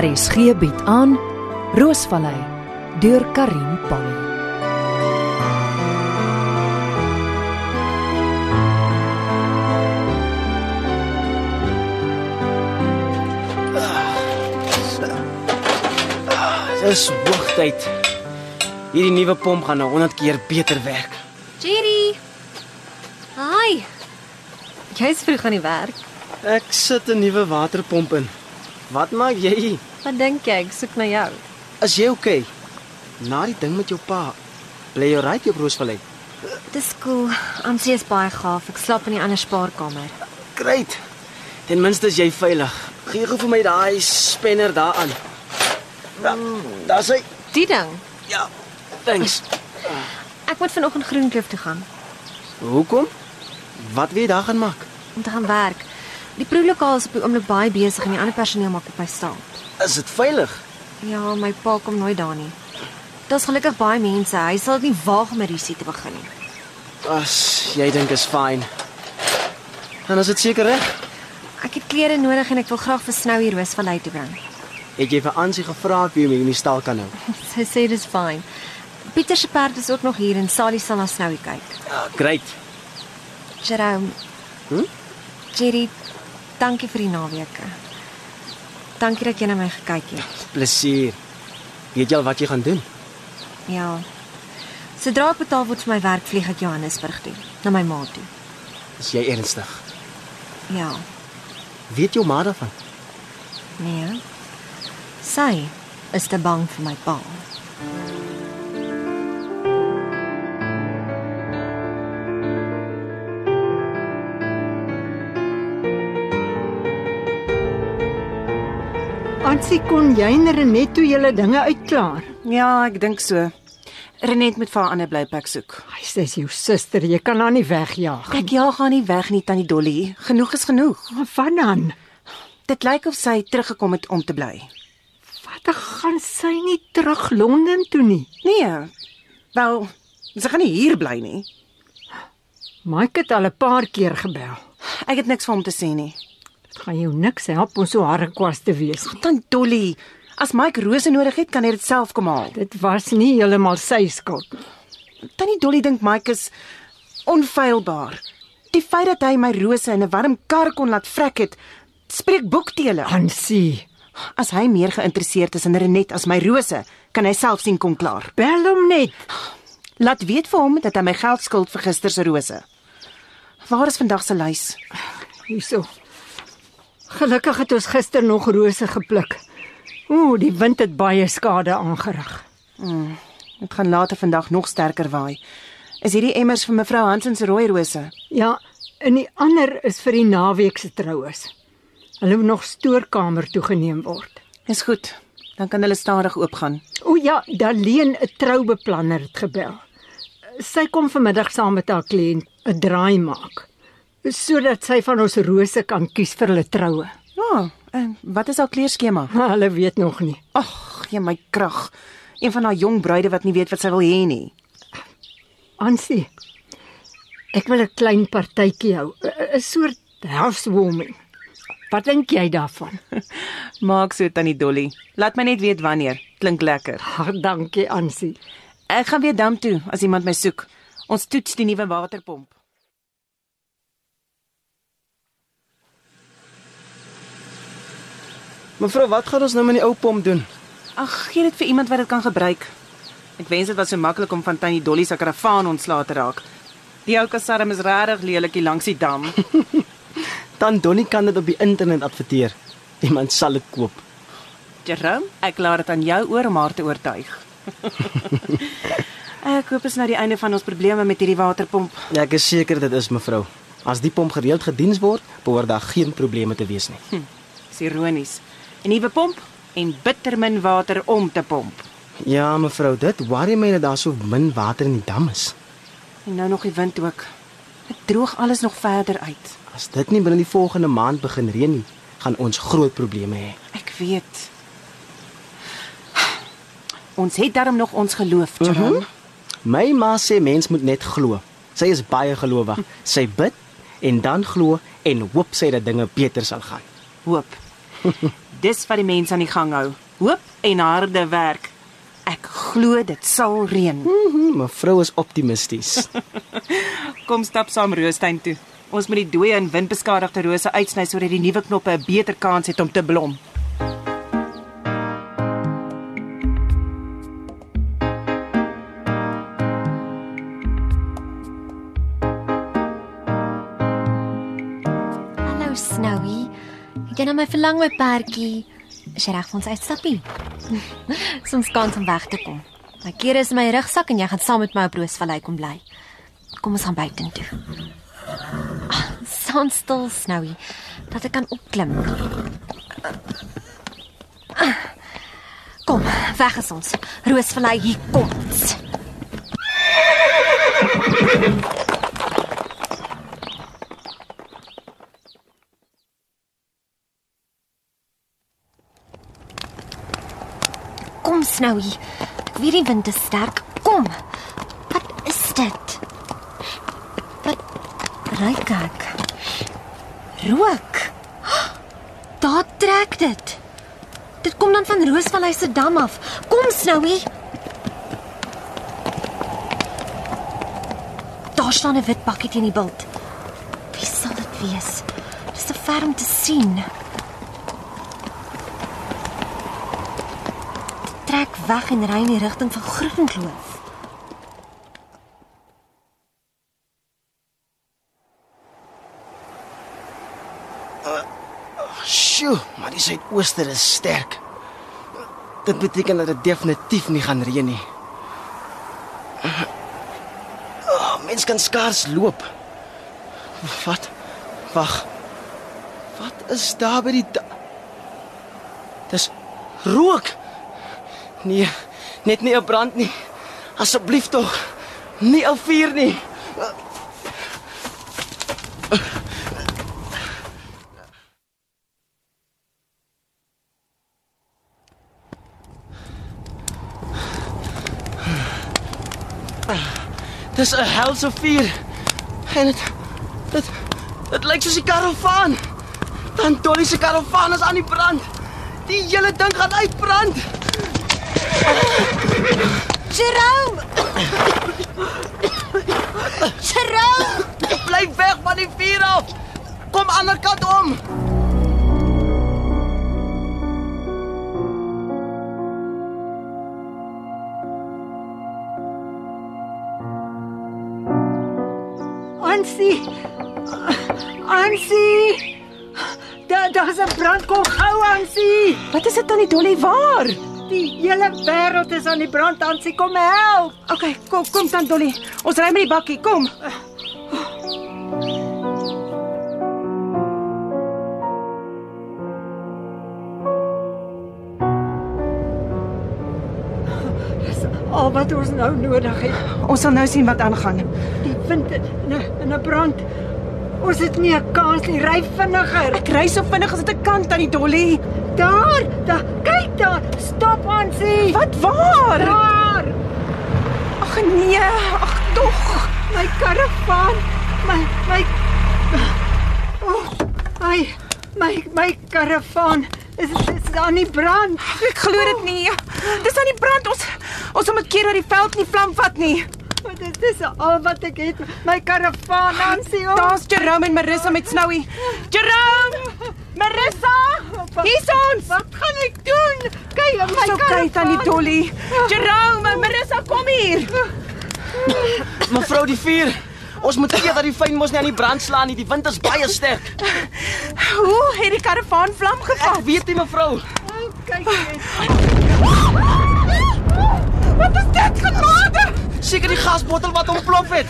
RSG bied aan Roosvallei deur Karin Pan. Dis hoogtyd. Hierdie nuwe pomp gaan nou 100 keer beter werk. Jerry. Hi. Jy's vroeg aan die werk. Ek sit 'n nuwe waterpomp in. Wat maak jy? Wat dink jy? Ek soek na jou. Is jy okay? Na die ding met jou pa. Bly jy reg op Roosvallei? Dis cool. Ansie is baie gaaf. Ek slaap in die ander spaarkamer. Great. Ten minste is jy veilig. Gee gou vir my daai spanner daaraan. Ja, daar's hy. Die ding. Ja. Thanks. Ek moet vanoggend Groenkloof toe gaan Hoekom? Wat wil jy daar gaan maak? om te gaan werk. Die proelokaal is op die oomblik baie besig en die ander personeel maak op my staan. Is dit veilig? Ja, my pa kom nooit daar nie. Daar's gelukkig baie mense. Hy sal dit nie waag om 'n risie te begin nie. As jy dink is fyn. Dan is dit seker reg. Ek het klere nodig en ek wil graag vir Snow hier Roosvallei toe bring. Het jy vir Ansie gevra of jy hom in die stal kan hou? Sy sê dis fyn. Pieter se perd is ook nog hier en Sally sal na Snowy kyk. Ja, great. Jerome. Hm? Jerry, dankie vir die naweke. Dankie dat jy na my gekyk het. Plesier. Weet jy al wat jy gaan doen? Ja. Sodra ek betaal word vir my werk, vlieg ek Johannesburg toe, na my ma toe. Is jy ernstig? Ja. Weet jou ma daarvan? Nee. Sy is te bang vir my pa. Ansie kon jy en Renet toe julle dinge uitklaar. Ja, ek dink so. Renet moet vir haar ander blyplek soek. Hy sê jou suster, jy kan haar nie wegjaag. Ek jaag haar nie weg nie, tannie Dolly. Genoeg is genoeg. Maar wat dan? Dit lyk of sy teruggekom het om te bly. Wat gaan sy nie terug Londen toe nie? Nee. Wel, sy gaan nie hier bly nie. Mike het al 'n paar keer gebel. Ek het niks vir hom te sê nie. Dit gaan jou niks help om so harrekwas te wees. Tannie Dolly, as Mike rose nodig het, kan hy dit self kom haal. Dit was nie heeltemal sy skuld nie. Tannie Dolly dink Mike is onfeilbaar. Die feit dat hy my rose in 'n warm kar kon laat vrek het, spreek boekdele. Ansie, As hy meer geïnteresseerd is in Renet as my rose, kan hy self sien kom klaar. bel hom net. Laat weet vir hom dat hy my geld skuld vir gister se rose. Waar is vandag se lys? Hierso. Gelukkig het ons gister nog rose gepluk. Ooh, die wind het baie skade aangerig. Dit gaan later vandag nog sterker waai. Is hierdie emmers vir mevrou Hansen se rooi rose? Ja, en die ander is vir die naweek se troues. Hulle moet nog stoorkamer toegeneem word. Dis goed. Dan kan hulle stadig oopgaan. O ja, Daleen 'n troubeplanner het gebel. Sy kom vanmiddag saam met haar kliënt 'n draai maak sodat sy van ons rose kan kies vir hulle troue. Ja, en wat is haar kleurskema? Maar hulle weet nog nie. Ag, gee my krag. Een van daai jong bruide wat nie weet wat sy wil hê nie. Ansie. Ek wil 'n klein partytjie hou, 'n 'n soort housewarming. Wat dink jy daarvan? Maak so tannie Dolly. Laat my net weet wanneer. Klink lekker. Ag, dankie Ansie. Ek gaan weer dam toe as iemand my soek. Ons toets die nuwe waterpomp. Mevrou, wat gaan ons nou met die ou pomp doen? Ag, gee dit vir iemand wat dit kan gebruik. Ek wens dit was so maklik om van tannie Dolly se karavaan ontslae te raak. Die ou kasarm is regtig lelik hier langs die dam. Dan Donnie kan dit op die internet adverteer. Iemand sal dit koop. Jerome, ek laat dit aan jou oor om haar te oortuig. ek hoop is nou die einde van ons probleme met hierdie waterpomp. Ja, ek is seker dit is mevrou. As die pomp gereeld gediens word, behoort daar geen probleme te wees nie. Dis ironies. 'n Nuwe pomp en bittermin water om te pomp. Ja, mevrou, dit worry my dat daar so min water in die dam is. En nou nog die wind ook. Dit droog alles nog verder uit. As dit nie binne die volgende maand begin reën nie, gaan ons groot probleme hê. Ek weet. Ons het daarom nog ons geloof, Jerome. Mhm. My ma sê mens moet net glo. Sy is baie gelowig. Sy bid en dan glo en hoop sy dat dinge beter sal gaan. Hoop. Dis wat die mense aan die gang hou. Hoop en harde werk. Ek glo dit sal reën. Mhm, Mevrou is optimisties. Kom stap saam Roostuin toe. Ons moet die dooie en windbeskadigde rose uitsny sodat die nuwe knoppe 'n beter kans het om te blom. Jy nou my verlang my perdjie? Is jy reg vir ons uitstappie? Soms kans om weg te kom. My kere is in my rugsak en jy gaan saam met my op Roosvallei kom bly. Kom ons gaan buitentoe. Ah, Staan stil, Snowy, dat ek kan opklim. Ah, Kom, weg is ons. Roosvallei, hier kom Kom, Snowy. Ek weet die wind is sterk. Kom. Wat is dit? Wat ruik ek? Rook. Daar trek dit. Dit kom dan van Roosvallei se dam af. Kom, Snowy. Daar staan 'n wit bakkie teen die bult. Wie sal dit wees? Dis te ver om te sien. trek weg en ry in die rigting van Groenkloof. Sjoe, maar die suidooster is sterk. Dit beteken dat dit definitief nie gaan reën nie. Oh, mens kan skaars loop. Wat? Wag. Wat is daar by die Dis rook. Nee, net nie 'n brand nie. Asseblief tog. Nie 'n vuur nie. Dis 'n helse vuur. En dit dit dit lyk soos die karavaan. Dan Dolly se karavaan is aan die brand. Die hele ding gaan uitbrand. Jerome! Jerome! Bly weg van die vuur af. Kom ander kant om. Ansie. Ansie. Daar daar's 'n brand kom gou Ansie. Wat is dit dan die Dolly waar? Die hele wêreld is aan die brand Ansie kom help. OK, kom kom dan Dolly. Ons ry met die bakkie, kom. Dis al wat ons nou nodig het. Ons sal nou sien wat aangaan. Die wind in 'n in 'n brand. Ons het nie 'n kans nie. Ry vinniger. Ek ry so vinnig as dit ek kan tannie Dolly. Daar, daar, daar. Stop Ansie. Wat waar? Daar. Ag nee, ag tog. My karavaan. My my Oh, my my my karavaan is is aan die brand. Ek glo dit nie. Dis aan die brand. Ons ons moet keer dat die veld nie vlam vat nie. Maar Dit is al wat ek het. My karavaan, Nancy. Oh. Daar's Jerome en Marissa met Snowy. Jerome! Marissa! Hier's ons. Wat gaan ek doen? Kyk, my So kyk tannie Dolly. Jerome Marissa kom hier. Mevrou die vuur. Ons moet keer dat die fynmos nie aan die brand slaan nie. Die wind is baie sterk. Hoe het die karavaan vlam Ek gevat? weet nie mevrou. Oh, kyk net. Wat is dit genade? Seker die gasbottel wat ontplof het.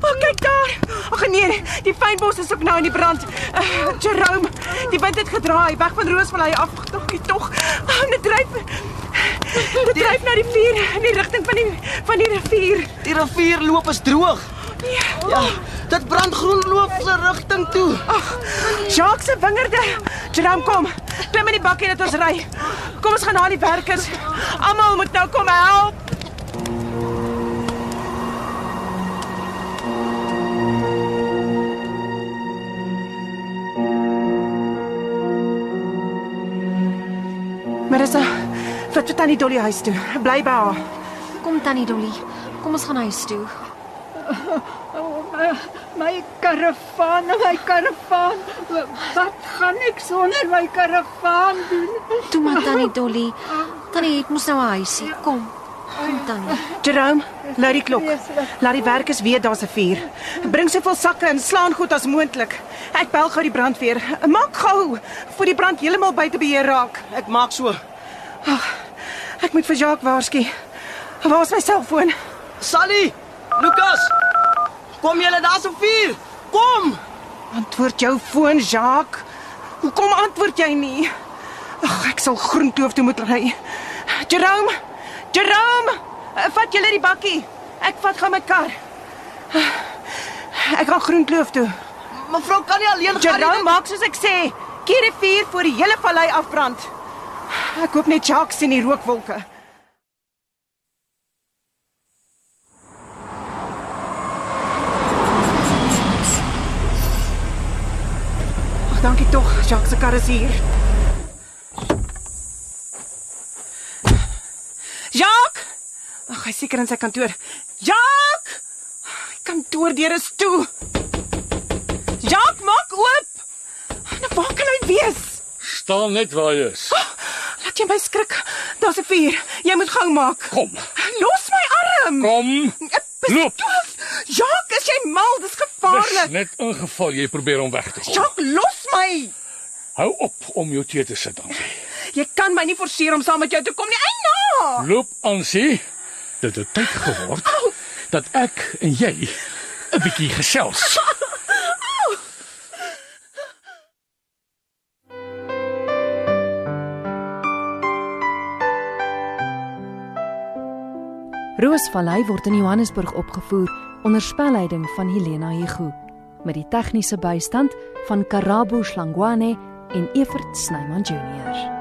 O, oh, kyk daar. Ag nee, nee, die fynbos is ook nou in die brand. Uh, Jerome, die wind het gedraai weg van Roosvallei af. Tog, tog. Oh, dit dryf. Dit dryf na die vuur in die rigting van die van die rivier. Die rivier loop is droog. Ja, dit brand groenloof se rigting toe. Ag, Jacques se wingerde. Jerome, kom. Klim in die bakkie dat ons ry. Kom ons gaan na die werkers. Almal moet nou kom help. Vir tannie Dolly huis toe. Bly by haar. Kom tannie Dolly. Kom ons gaan huis toe. Oh, my, my karavaan, my karavaan. Wat gaan ek sonder my karavaan doen? Toe maar tannie Dolly. Tannie het mos nou 'n huisie. Kom. Kom tannie. Jerome, laat die klok. Laat die werkers weet daar's 'n vuur. Bring soveel sakke en slaan goed as moontlik. Ek bel gou die brandweer. Maak gou voor die brand heeltemal buite beheer raak. Ek maak so. Ek moet vir Jacques waarsku. Waar is my selfoon? Sally! Lukas! Kom julle daar's 'n vuur. Kom! Antwoord jou foon, Jacques. Hoekom antwoord jy nie? Ag, ek sal Groenkloof toe moet ry. Jerome! Jerome! eh, Vat julle die bakkie. Ek vat gou my kar. Ek gaan Groenkloof toe. Mevrou kan nie alleen gaan Jerome, nie. maak soos ek sê. Keer die vuur voor die hele vallei afbrand. Ek hoop net Jacques sien die rookwolke. Ag, dankie tog. Jacques se kar is hier. Jacques! Ag, hy seker in sy kantoor. Jacques! Die kantoordeur is toe. Jacques, maak oop. Nou waar kan hy wees? Staan net waar jy is. Laat jy my skrik. Daar's 'n vuur. Jy moet gou maak. Kom. Los my arm. Kom. Loop. Jacques, is jy mal? Dis Dis gevaarlik. net ingeval jy probeer hom weg te kom. Jacques, los my. Hou op om jou teë te sit dan. Jy kan my nie forceer om saam met jou te kom nie. Eina. Loop aan sien. Dit het tyd geword dat ek en jy 'n bietjie gesels. Roosvallei word in Johannesburg opgevoer onder spelleiding van Helena Hugo met die tegniese bystand van Karabo Slangwane en Evert Snyman Junior.